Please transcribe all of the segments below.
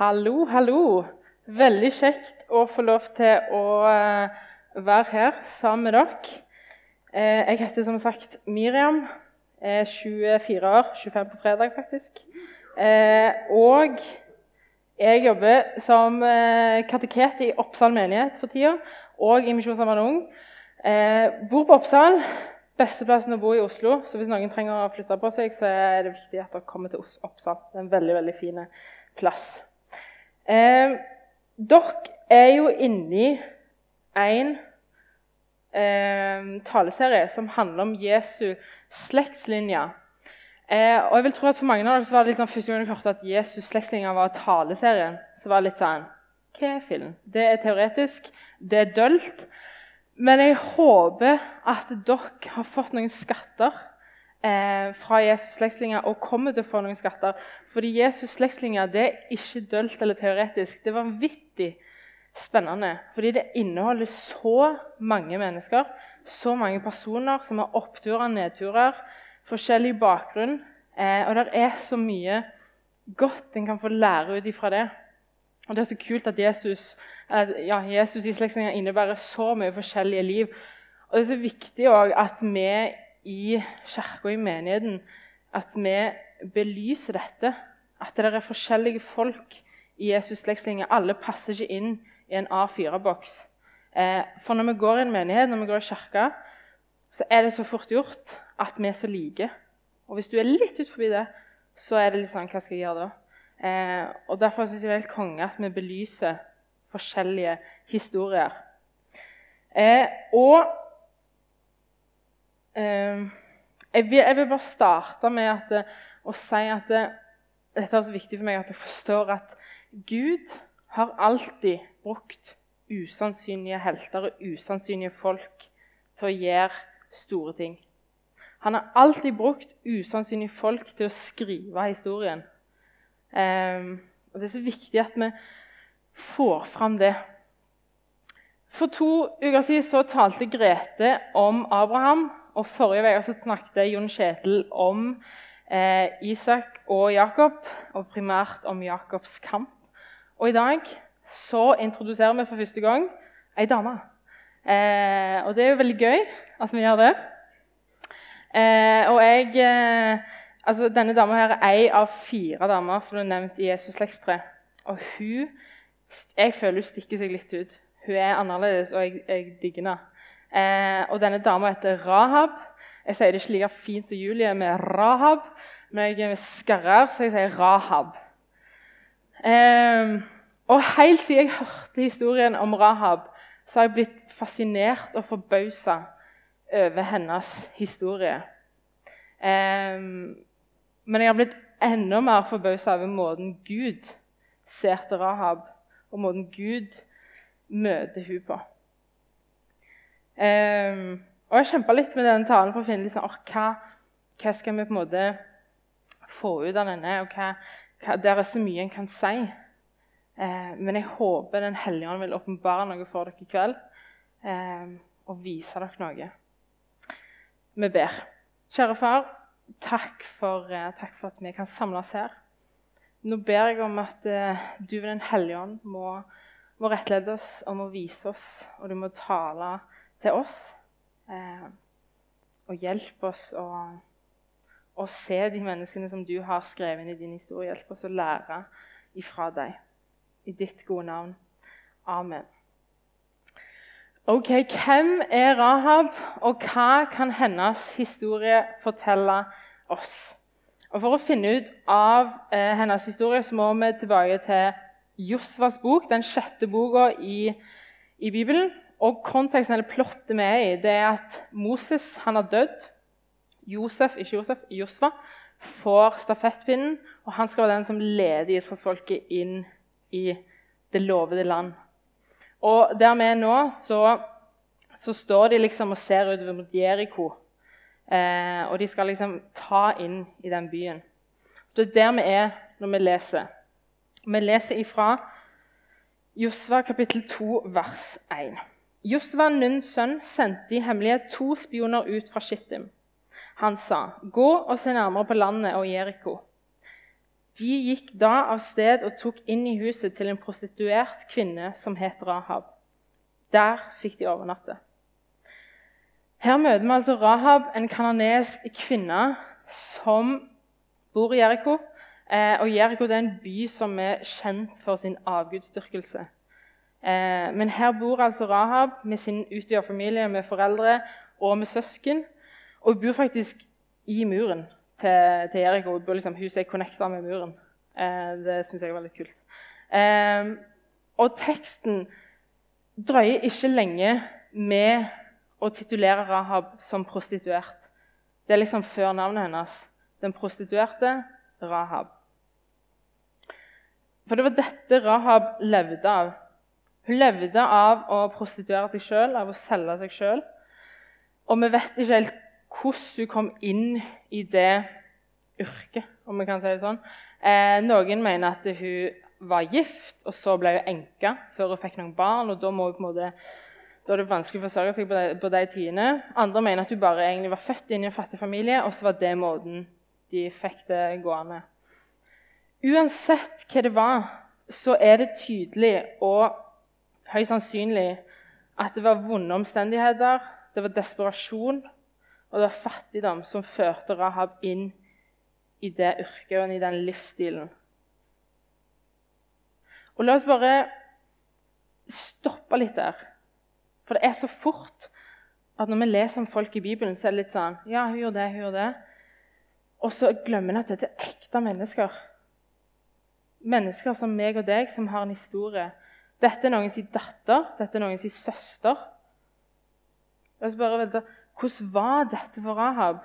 Hallo, hallo. Veldig kjekt å få lov til å eh, være her sammen med dere. Eh, jeg heter som sagt Miriam. Er 24 år. 25 på fredag, faktisk. Eh, og jeg jobber som kateket i Oppsal menighet for tida. Og i Misjonssambandet Ung. Bor på Oppsal. Besteplassen å bo i Oslo. Så hvis noen trenger å flytte på seg, så er det viktig at dere kommer til Oppsal. Det er en veldig, veldig fin plass. Eh, dere er jo inni en eh, taleserie som handler om Jesu slektslinje. Eh, og jeg vil tro at For mange av dere så var det liksom første gang dere hørte at Jesus slektslinje var taleserien, så var det litt sånn Hva er film? Det er teoretisk, det er dølt. Men jeg håper at dere har fått noen skatter eh, fra Jesus' slektslinje og kommer til å få noen skatter. Fordi Jesus' slektslinje er ikke dølt eller teoretisk. Det er vanvittig spennende. Fordi det inneholder så mange mennesker, så mange personer som har oppturer nedturer, forskjellig bakgrunn. Eh, og det er så mye godt en kan få lære ut ifra det. Og Det er så kult at Jesus, ja, Jesus i slektslinja innebærer så mye forskjellige liv. Og Det er så viktig at vi i kirka og i menigheten at vi belyser dette. At det er forskjellige folk i Jesus' slektslinje. Alle passer ikke inn i en A4-boks. Eh, for når vi går i en menighet, når vi går i kirka, så er det så fort gjort at vi er så like. Og hvis du er litt ut forbi det, så er det litt sånn Hva skal jeg gjøre da? Eh, og Derfor syns jeg det er helt konge at vi belyser forskjellige historier. Eh, og jeg vil, jeg vil, bare starte med at, eh, å si at det, dette er så viktig for meg at jeg forstår at Gud har alltid brukt usannsynlige helter og usannsynlige folk til å gjøre store ting. Han har alltid brukt usannsynlige folk til å skrive historien. Um, og Det er så viktig at vi får fram det. For to uker siden så talte Grete om Abraham og Forrige uke snakket Jon Kjetil om eh, Isak og Jakob, og primært om Jakobs kamp. Og i dag så introduserer vi for første gang ei dame. Eh, og det er jo veldig gøy at vi gjør det. Eh, og jeg eh, Altså, denne dama her er ei av fire damer som ble nevnt i Jesus slektstre. Og hun Jeg føler hun stikker seg litt ut. Hun er annerledes, og jeg, jeg digger henne. Eh, og denne dama heter Rahab. Jeg sier det ikke like fint som Julie med Rahab, men jeg skarrer, så jeg sier Rahab. Eh, og helt siden jeg hørte historien om Rahab, så har jeg blitt fascinert og forbausa over hennes historie. Eh, men jeg har blitt enda mer forbausa over måten Gud ser til Rahab, og måten Gud møter hun på. Um, og Jeg kjempa litt med denne talen for å finne liksom, hva, hva, skal vi på en måte få ut av denne. og hva, hva, Der er så mye en kan si. Uh, men jeg håper Den hellige ånd vil åpenbare noe for dere i kveld uh, og vise dere noe. Vi ber. Kjære far, takk for, uh, takk for at vi kan samles her. Nå ber jeg om at du ved Den hellige ånd må, må rettlede oss og må vise oss, og du må tale til oss. Eh, og hjelp oss å, å, se de menneskene som du har skrevet inn i din historie. Hjelp oss å lære ifra deg. I ditt gode navn. Amen. Ok, Hvem er Rahab, og hva kan hennes historie fortelle oss? Og For å finne ut av eh, hennes historie så må vi tilbake til Josvas bok, den sjette boka i, i Bibelen. Og konteksten eller plottet vi er i, det er at Moses han har dødd. Josef, ikke Josef, Josva får stafettpinnen, og han skal være den som leder israelsfolket inn i det lovede land. Og der vi er nå, så, så står de liksom og ser utover mot Jeriko. Eh, og de skal liksom ta inn i den byen. Så Det er der vi er når vi leser. Vi leser ifra Josva kapittel 2, vers 1. Josva, Nuns sønn, sendte i hemmelighet to spioner ut fra Shittim. Han sa, 'Gå og se nærmere på landet og Jeriko.' De gikk da av sted og tok inn i huset til en prostituert kvinne som het Rahab. Der fikk de overnatte. Her møter vi altså Rahab, en kananesk kvinne som bor i Jeriko. Eh, og Jeriko er en by som er kjent for sin avgudsdyrkelse. Eh, men her bor altså Rahab med sin utvida familie, med foreldre og med søsken. Og hun bor faktisk i muren til, til Jeriko. Hun bor liksom, huset er connecta med muren. Eh, det syns jeg var litt kult. Eh, og teksten drøyer ikke lenge med å titulere Rahab som prostituert. Det er liksom før navnet hennes. Den prostituerte Rahab. For det var dette Rahab levde av. Hun levde av å prostituere seg sjøl, av å selge seg sjøl. Og vi vet ikke helt hvordan hun kom inn i det yrket, om vi kan si det sånn. Eh, noen mener at hun var gift, og så ble hun enke før hun fikk noen barn. og Da, må hun på en måte, da er det vanskelig å forsørge seg på de, på de tidene. Andre mener at hun bare egentlig var født inn i en fattig familie, og så var det måten de fikk det gående. Uansett hva det var, så er det tydelig og høyst sannsynlig at det var vonde omstendigheter, det var desperasjon og det var fattigdom som førte Rahab inn i det yrket og i den livsstilen. Og La oss bare stoppe litt der. For det er så fort at når vi leser om folk i Bibelen, så er det litt sånn Ja, hun gjør det, hun gjør det. Og så glemmer vi at dette er ekte mennesker. Mennesker som meg og deg, som har en historie. Dette er noens datter, dette er noens søster. Oss bare vente. Hvordan var dette for Rahab?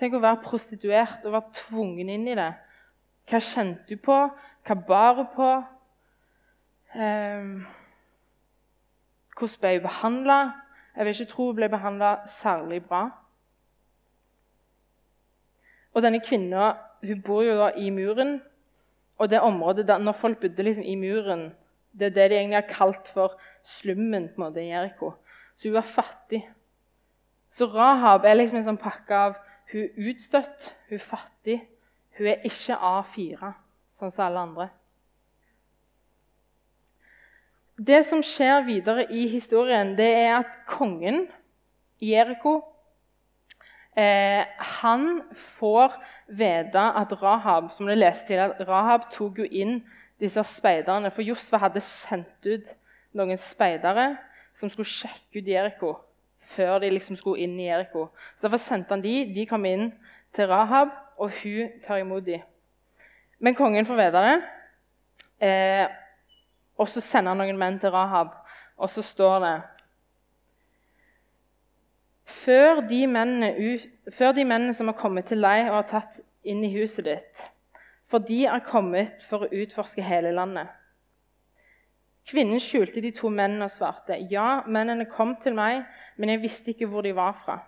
Tenk å være prostituert og være tvungen inn i det. Hva kjente du på? Hva bar hun på? Um, hvordan ble hun behandla? Jeg vil ikke tro hun ble behandla særlig bra. Og denne kvinna bor jo da i muren. Og det området der, når folk bodde liksom i muren, det er det de egentlig har kalt for slummen på en måte i Jeriko. Så hun var fattig. Så Rahab er liksom en sånn pakke av hun er utstøtt, hun er fattig, hun er ikke A4, sånn som alle andre. Det som skjer videre i historien, det er at kongen Jeriko eh, han får vite at Rahab som det leste til, at Rahab tok jo inn disse speiderne. For Josfa hadde sendt ut noen speidere som skulle sjekke ut Jeriko før de liksom skulle inn i Jeriko. Så Derfor sendte han de. De kom inn til Rahab, og hun tar imot dem. Men kongen får vite det. Eh, og så sender han noen menn til Rahab, og så står det før de, mennene, før de mennene som har kommet til deg og har tatt inn i huset ditt, for de er kommet for å utforske hele landet. Kvinnen skjulte de to mennene og svarte, ja, mennene kom til meg, men jeg visste ikke hvor de var fra.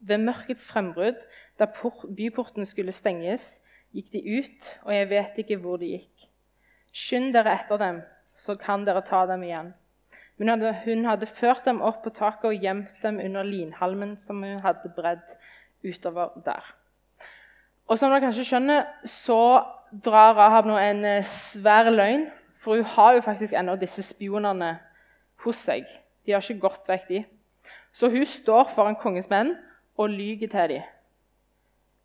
Ved mørkets frembrudd, da byporten skulle stenges, gikk de ut, og jeg vet ikke hvor de gikk. Skynd dere etter dem, så kan dere ta dem igjen. Men hun hadde, ført dem opp på taket og gjemt dem under linhalmen som hun hadde bredd utover der. Og som dere kanskje skjønner, så drar Rahab nå en eh, svær løgn. For hun har jo faktisk ennå disse spionene hos seg. De har ikke gått vekk, de. Så hun står foran kongens menn og lyver til dem.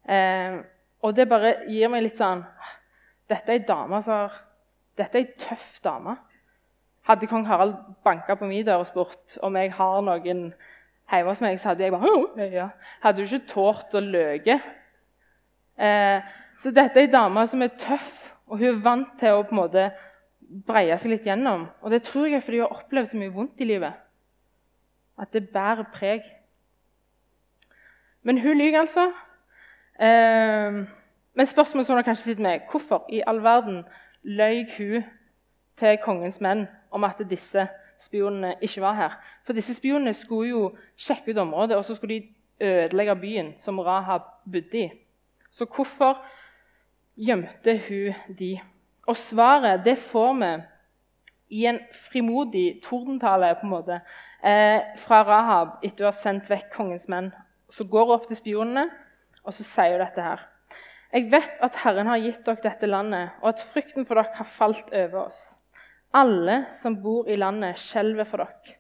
Eh, og det bare gir meg litt sånn Dette er ei dame som dette er ei tøff dame. Hadde kong Harald banka på min dør og spurt om jeg har noen hjemme hos meg, så hadde jeg bare. Hadde hun ikke tålt å løye. Eh, så dette er ei dame som er tøff, og hun er vant til å på en måte breie seg litt gjennom. Og det tror jeg er fordi hun har opplevd så mye vondt i livet. At det bærer preg. Men hun lyver altså. Eh, men spørsmålet som dere kanskje sitter med, hvorfor i all verden løy hun til kongens menn om at disse spionene ikke var her. For disse spionene skulle jo sjekke ut området, og så skulle de ødelegge byen som Rahab bodde i. Så hvorfor gjemte hun de? Og svaret det får vi i en frimodig tordentale på en måte, eh, fra Rahab etter hun har sendt vekk kongens menn. Så går hun opp til spionene, og så sier hun dette her. Jeg vet at Herren har gitt dere dette landet, og at frykten for dere har falt over oss. Alle som bor i landet, skjelver for dere.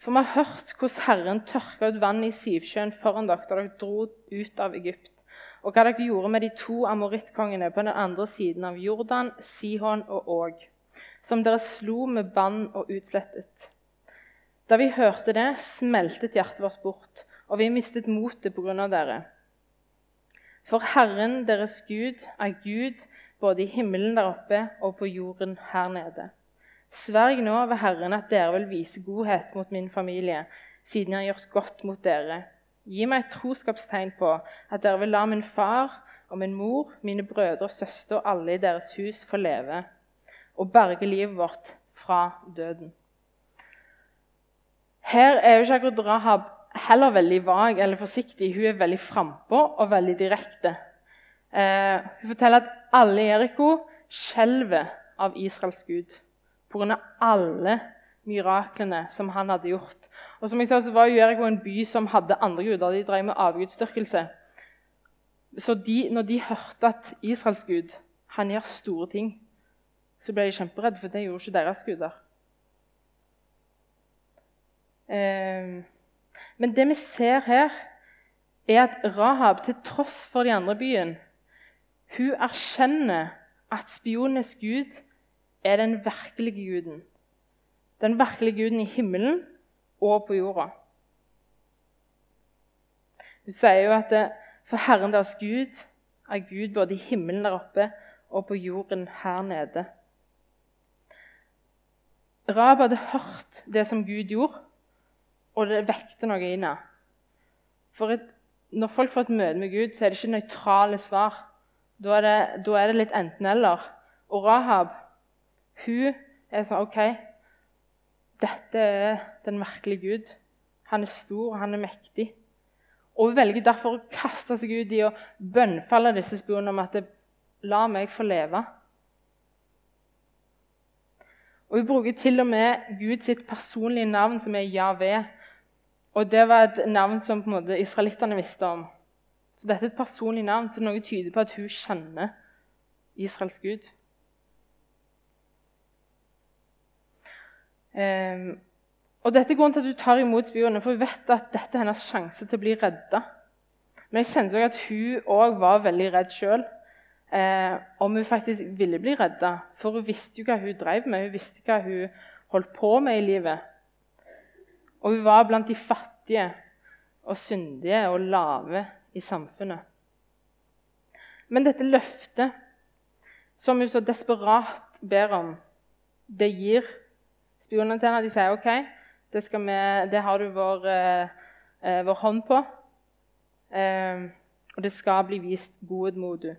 For vi har hørt hvordan Herren tørka ut vann i Sivsjøen foran dere da dere dro ut av Egypt, og hva dere gjorde med de to amorittkongene på den andre siden av Jordan, Sihon og Åg, som dere slo med bann og utslettet. Da vi hørte det, smeltet hjertet vårt bort, og vi mistet motet av dere. For Herren, deres Gud, er Gud både i himmelen der oppe og på jorden her nede. Sverg nå ved Herren at dere vil vise godhet mot min familie, siden jeg har gjort godt mot dere. Gi meg et troskapstegn på at dere vil la min far og min mor, mine brødre og søstre og alle i deres hus få leve, og berge livet vårt fra døden. Her er jo ikke akkurat Rahab heller veldig vag eller forsiktig. Hun er veldig frampå og veldig direkte. Eh, hun forteller at alle i Eriko skjelver av Israels gud pga. alle miraklene som han hadde gjort. Og som jeg sa, så var Jericho en by som hadde andre guder. De drev med avgudsdyrkelse. Så de, når de hørte at Israels gud han gjør store ting, så ble de kjemperedde, for det gjorde ikke deres guder. Ehm, men det vi ser her, er at Rahab, til tross for de andre byen, hun erkjenner at spionenes gud er den virkelige guden. Den virkelige guden i himmelen og på jorda. Hun sier jo at det, for Herren deres Gud er Gud både i himmelen der oppe og på jorden her nede. Rab hadde hørt det som Gud gjorde, og det vekte noe i henne. For et, når folk får et møte med Gud, så er det ikke nøytrale svar. Da er det, da er det litt enten-eller. Og Rahab hun er sånn OK, dette er den virkelige Gud. Han er stor, han er mektig. Og Hun velger derfor å kaste seg ut i å bønnfalle disse spionene om at det, la meg få leve. Og Hun bruker til og med Guds personlige navn, som er Javé. Og det var et navn som på en måte israelittene visste om. Så dette er et personlig navn, så noe tyder på at hun kjenner Israels Gud. Um, og Dette er grunnen til at hun tar imot spionene, for hun vet at dette er hennes sjanse til å bli redda. Men jeg kjente også at hun òg var veldig redd sjøl. Eh, om hun faktisk ville bli redda. For hun visste jo hva hun drev med, hun visste hva hun holdt på med i livet. Og hun var blant de fattige og syndige og lave i samfunnet. Men dette løftet, som hun så desperat ber om, det gir spionene til henne. De sier OK, det, vi, det har du vår, eh, vår hånd på. Eh, og det skal bli vist godhet mot du.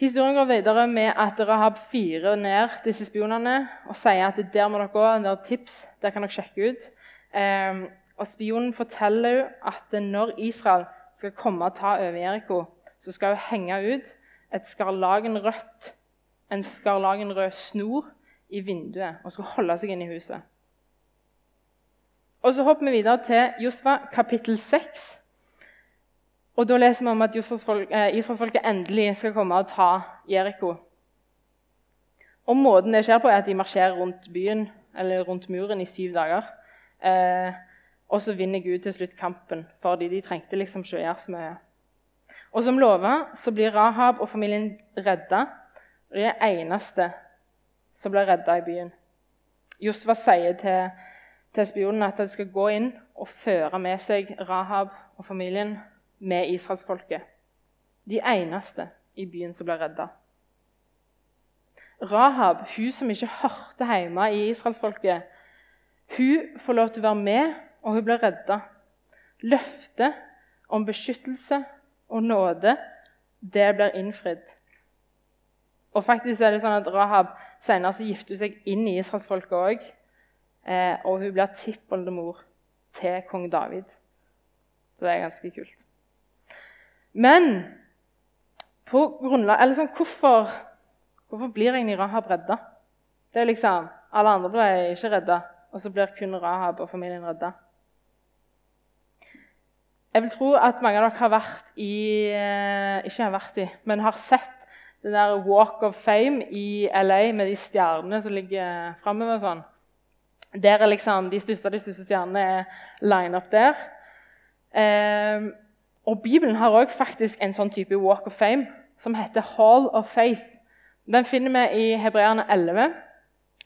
Historien går videre med at Rahab firer ned disse spionene og sier at der må dere gå, det er tips, der kan dere sjekke ut. Eh, og Spionen forteller at når Israel skal komme og ta over Jeriko, så skal hun henge ut et skarlagenrødt, en skarlagenrød snor i vinduet og skal holde seg inne i huset. Og Så hopper vi videre til Josva kapittel 6. Og Da leser vi om at eh, israelsfolket endelig skal komme og ta Jeriko. Og Måten det skjer på, er at de marsjerer rundt byen, eller rundt muren i syv dager. Eh, og så vinner Gud til slutt kampen, fordi de trengte liksom ikke å gjøre så mye. Og som lova så blir Rahab og familien redda. Og de er eneste som blir redda i byen. Josva sier til, til spionene at de skal gå inn og føre med seg Rahab og familien med israelsfolket. De eneste i byen som ble redda. Rahab, hun som ikke hørte hjemme i israelsfolket, hun får lov til å være med, og hun blir redda. Løftet om beskyttelse og nåde, det blir innfridd. Og faktisk er det sånn at Rahab senere så gifter seg inn i israelsfolket òg. Eh, og hun blir tippoldemor til kong David. Så det er ganske kult. Men grunnlag, sånn, hvorfor, hvorfor blir egentlig Rahab redda? Det er liksom, Alle andre ble ikke redda, og så blir kun Rahab og familien redda. Jeg vil tro at mange av dere har vært i eh, Ikke har vært i, men har sett den der Walk of Fame i LA med de stjernene som ligger framover. Sånn. Der er liksom De største av de største stjernene er line up der. Eh, og Bibelen har òg faktisk en sånn type Walk of Fame som heter Hall of Faith. Den finner vi i Hebreerne 11.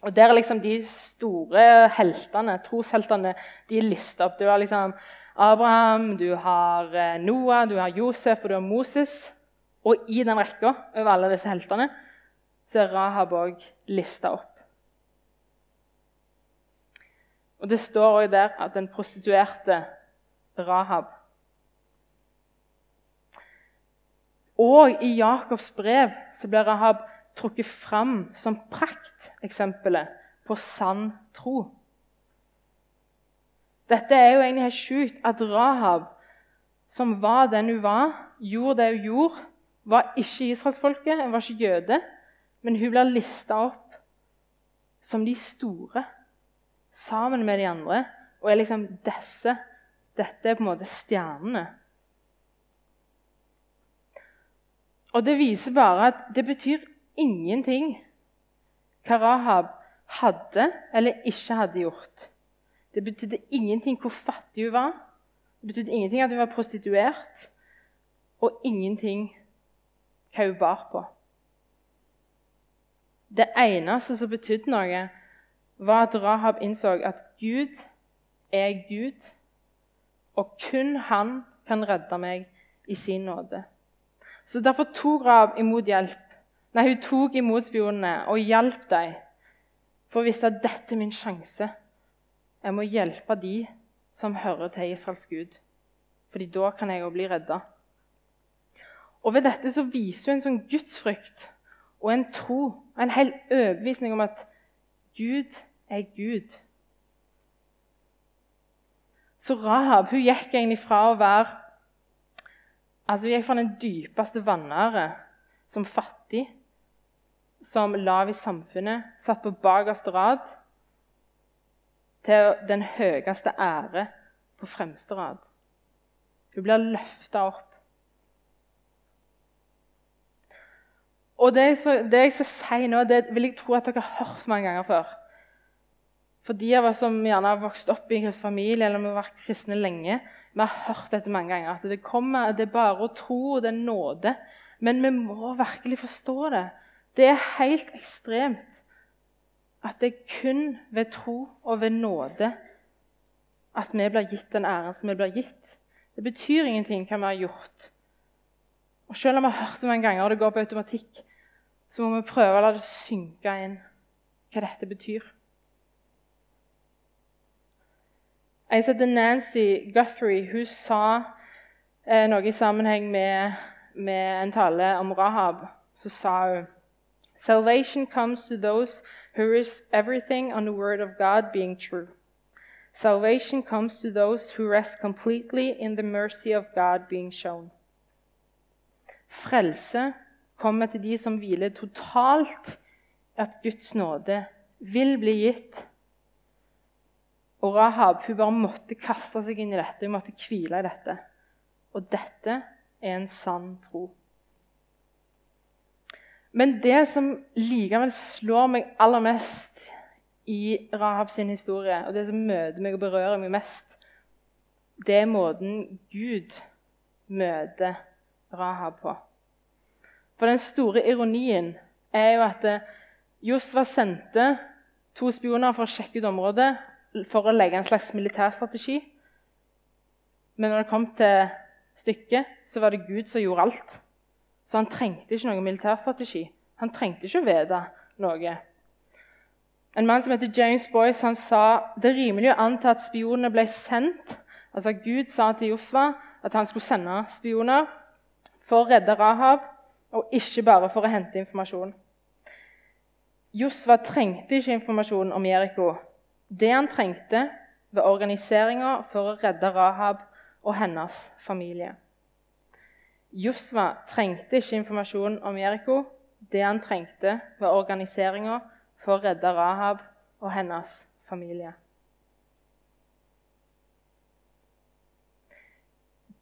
Og Der er liksom de store heltene, trosheltene de er lista opp. Du har liksom Abraham, du har eh, Noah, du har Josef og du har Moses. Og i den rekka over alle disse heltene så er Rahab òg lista opp. Og Det står òg der at den prostituerte Rahab Og i Jakobs brev så blir Rahab trukket fram som prakteksempelet på sann tro. Dette er jo egentlig helt sjukt at Rahab, som var den hun var, gjorde det hun gjorde, var ikke israelsfolket, hun var ikke jøde, men hun blir lista opp som de store sammen med de andre. Og er liksom disse Dette er på en måte stjernene. Og det viser bare at det betyr ingenting hva Rahab hadde eller ikke hadde gjort. Det betydde ingenting hvor fattig hun var. Det betydde ingenting at hun var prostituert, og ingenting hva hun bar på. Det eneste som betydde noe, var at Rahab innså at Gud er Gud, og kun han kan redde meg i sin nåde. Så Derfor tok Rahab imot hjelp. Nei, Hun tok imot spionene og hjalp dem for å vise at dette er min sjanse. Jeg må hjelpe de som hører til Israels Gud, fordi da kan jeg òg bli redda. Og Ved dette så viser hun en sånn gudsfrykt og en tro, en hel overbevisning om at Gud er Gud. Så Rahab hun gikk egentlig fra å være altså Hun gikk fra den dypeste vannære som fattig, som lav i samfunnet, satt på bakerste rad til den høyeste ære på fremste rad. Hun blir løfta opp. Og det jeg, så, det jeg, skal si nå, det vil jeg tro at dere har hørt mange ganger før. For de av oss som gjerne har vokst opp i en kristen familie eller har vært kristne lenge, vi har hørt dette mange ganger. At det kommer, det er bare å tro, og det er nåde. Men vi må virkelig forstå det. Det er helt ekstremt at det er kun ved tro og ved nåde at vi blir gitt den æren som vi blir gitt. Det betyr ingenting hva vi har gjort. Og Selv om vi har hørt det mange ganger og det går på automatikk, så må vi prøve å la det synke inn hva dette betyr. Jeg heter Nancy Guthrie. Hun sa eh, noe i sammenheng med, med en tale om Rahab. Så sa hun Salvation comes to those who risk everything on the word of God being true. Salvation comes to those who rest completely in the mercy of God being shown. Frelse kommer til de som hviler totalt at Guds nåde vil bli gitt. Og Rahab hun bare måtte kaste seg inn i dette, hun måtte hvile i dette. Og dette er en sann tro. Men det som likevel slår meg aller mest i Rahab sin historie, og det som møter meg og berører meg mest, det er måten Gud møter Rahab på. For den store ironien er jo at eh, Josva sendte to spioner for å sjekke ut området for å legge en slags militærstrategi. Men når det kom til stykket, så var det Gud som gjorde alt. Så han trengte ikke noen militærstrategi. Han trengte ikke å vite noe. En mann som heter James Boyce, han sa det er rimelig å anta at spionene ble sendt. Altså Gud sa til Josva at han skulle sende spioner for å redde Rahab, og ikke bare for å hente informasjon. Josva trengte ikke informasjon om Jeriko. Det han trengte, var organiseringa for å redde Rahab og hennes familie. Josva trengte ikke informasjon om Jeriko. Det han trengte, var organiseringa for å redde Rahab og hennes familie.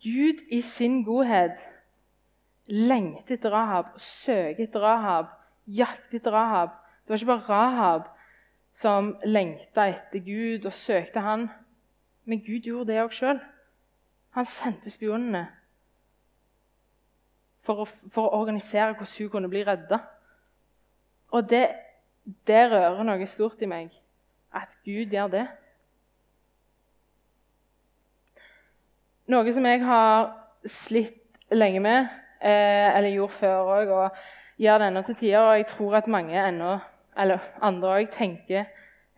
Gud i sin godhet lengter etter Rahab, søker etter Rahab, jakter etter Rahab. Det var ikke bare Rahab som lengta etter Gud og søkte han, men Gud gjorde det òg sjøl. Han sendte spionene for å, for å, organisere hvordan hun kunne bli redda. Og det, det rører noe stort i meg, at Gud gjør det. Noe som jeg har slitt lenge med, eller gjorde før òg, og gjør det ennå til tider. Og jeg tror at mange ennå, eller andre òg, tenker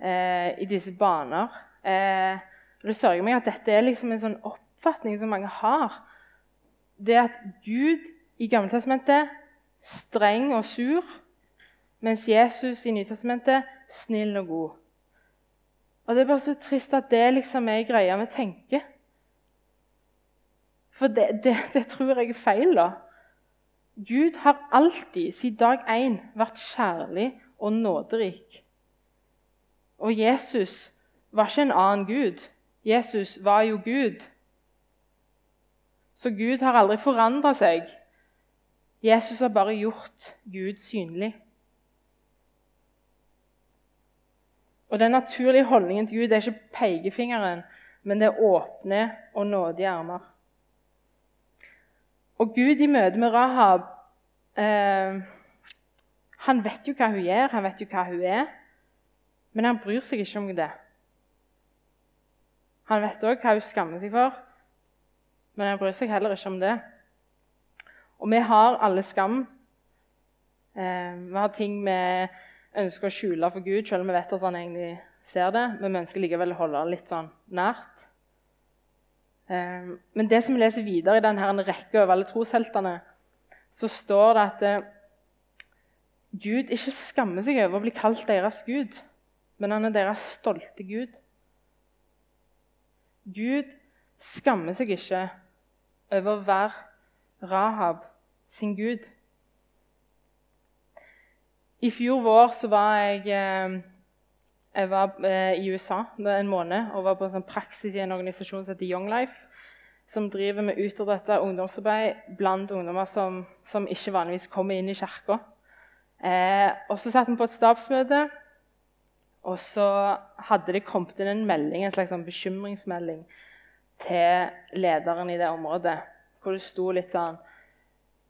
eh, i disse baner. Eh, og Det sørger meg at dette er liksom en sånn oppfatning som mange har. Det at Gud i Gammeltestamentet streng og sur, mens Jesus i Nytestamentet snill og god. Og Det er bare så trist at det liksom er greia vi tenker. For det, det, det tror jeg er feil. da. Gud har alltid, siden dag én, vært kjærlig og nåderik. Og Jesus var ikke en annen Gud. Jesus var jo Gud. Så Gud har aldri forandra seg. Jesus har bare gjort Gud synlig. Og Den naturlige holdningen til Gud er ikke pekefingeren, men det er åpne og nådige armer. Og Gud i møte med Rahab eh, Han vet jo hva hun gjør, han vet jo hva hun er, men han bryr seg ikke om det. Han vet òg hva hun skammer seg for, men han bryr seg heller ikke om det. Og vi har alle skam. Eh, vi har ting vi ønsker å skjule for Gud, selv om vi vet at han egentlig ser det. Men vi ønsker likevel å holde det litt sånn nært. Ehm, men det som vi leser videre i denne rekka over alle trosheltene, så står det at eh, Gud ikke skammer seg over å bli kalt deres Gud, men han er deres stolte Gud. Gud skammer seg ikke over å være Rahab sin Gud. I fjor vår var jeg eh, jeg var eh, i USA en måned og var på sånn praksis i en organisasjon som heter Young Life, som driver med utadretta ungdomsarbeid blant ungdommer som, som, ikke vanligvis kommer inn i kirka. Eh, og så satt vi på et stabsmøte, og så hadde det kommet inn en melding, en slags sånn bekymringsmelding til lederen i det området, hvor det sto litt sånn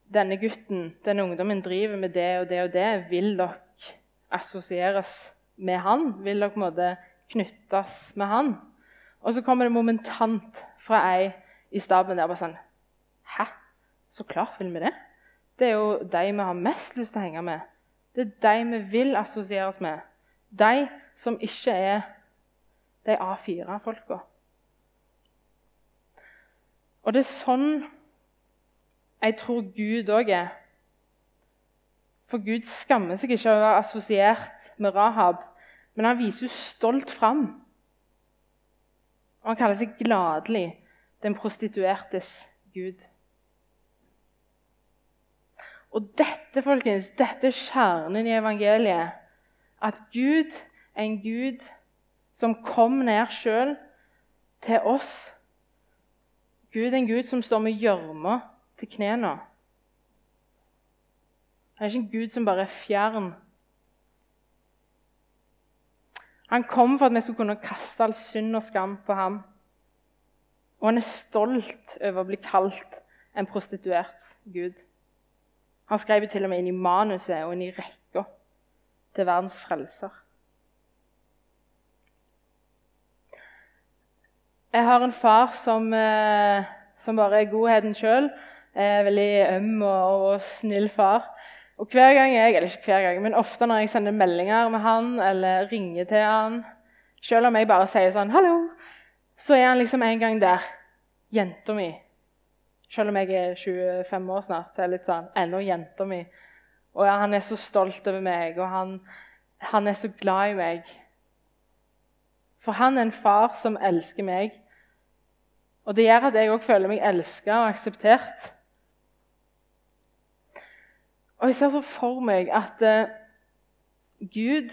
Denne gutten, denne ungdommen driver med det og det og det. Vil dere assosieres med han? Vil dere på en måte knyttes med han? Og så kommer det momentant fra ei i staben der bare sånn Hæ? Så klart vil vi det. Det er jo de vi har mest lyst til å henge med. Det er de vi vil assosieres med. De som ikke er de A4-folka. Og det er sånn jeg tror Gud òg er. For Gud skammer seg ikke over å være assosiert med Rahab, men han viser stolt fram. Og han kaller seg gladelig den prostituertes gud. Og dette folkens, dette er kjernen i evangeliet. At Gud er en Gud som kom ned sjøl til oss. Gud er en Gud som står med gjørma til knærne. Han er ikke en Gud som bare er fjern han kom for at vi skulle kunne kaste all synd og skam på ham. Og han er stolt over å bli kalt en prostituert gud. Han skrev jo til og med inn i manuset og inn i rekka til verdens frelser. Jeg har en far som, eh, som bare er godheten sjøl. Veldig øm og, og snill far. Og hver gang jeg, eller ikke hver gang, men ofte når jeg sender meldinger med han eller ringer til han, selv om jeg bare sier sånn 'hallo', så er han liksom en gang der. Jenta mi. Selv om jeg er 25 år snart, så er jeg litt sånn ennå jenta mi. Og han er så stolt over meg, og han, han er så glad i meg. For han er en far som elsker meg. Og det gjør at jeg òg føler meg elska og akseptert. Og jeg ser så for meg at eh, Gud,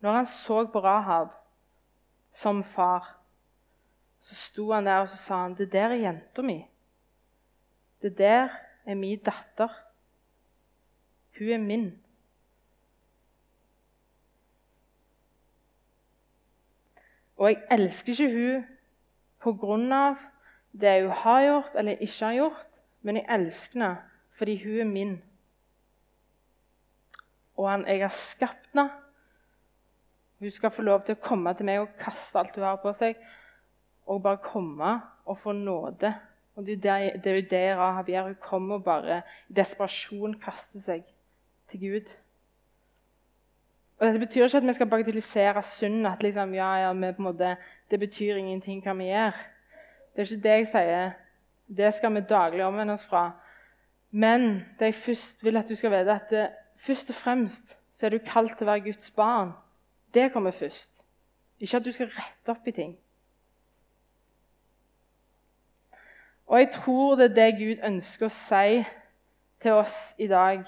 når han så på Rahab som far, så sto han der og så sa han, 'Det der er jenta mi. Det der er min datter. Hun er min. Og jeg elsker ikke hun på grunn av det hun har gjort eller ikke har gjort, men jeg elsker henne fordi hun er min. Og han, jeg har skapt henne. Hun skal få lov til å komme til meg og kaste alt hun har på seg, og bare komme og få nåde. Og Det er jo det Rahab gjør. Hun kommer og bare i desperasjon kaster seg til Gud. Og Dette betyr ikke at vi skal bagatellisere synd. at liksom, ja, ja, måte, Det betyr ingenting hva vi gjør. Det er ikke det jeg sier. Det skal vi daglig omvende oss fra. Men det jeg først vil at du skal vite, at det, først og fremst så er du kalt til å være Guds barn. Det kommer først. Ikke at du skal rette opp i ting. Og jeg tror det er det Gud ønsker å si til oss i dag.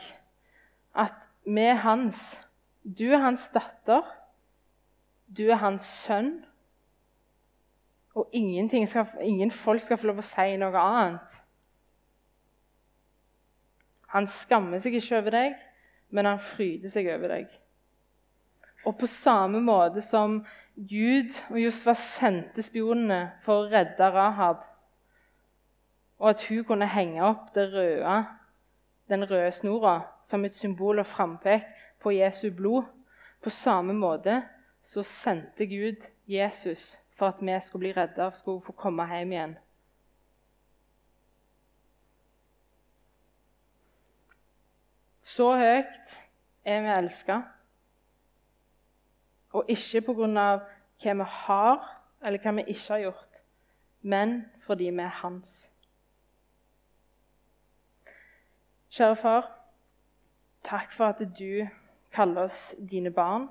At vi er hans. Du er hans datter. Du er hans sønn. Og skal, ingen folk skal få lov å si noe annet. Han skammer seg ikke over deg, men han fryder seg over deg. Og på samme måte som Gud og Josfa sendte spionene for å redde Rahab, og at hun kunne henge opp røde, den røde snora som et symbol og frampek på Jesu blod. På samme måte så sendte Gud Jesus for at vi skulle bli redda og skulle få komme hjem igjen. Så høyt er vi elska. Og ikke pga. hva vi har, eller hva vi ikke har gjort, men fordi vi er hans. Kjære far, takk for at du kaller oss dine barn.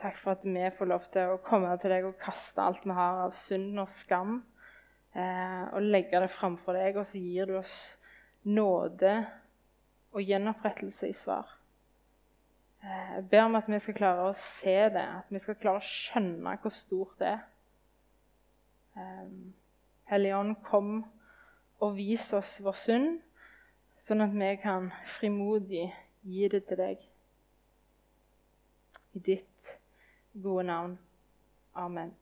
Takk for at vi får lov til å komme til deg og kaste alt vi har av synd og skam, eh, og legge det framfor deg, og så gir du oss nåde og gjenopprettelse i svar. Eh, jeg ber om at vi skal klare å se det, at vi skal klare å skjønne hvor stort det er. Helligånd, Hellige kom og vis oss vår synd sånn at vi kan frimodig gi det til deg. I ditt gode navn. Amen.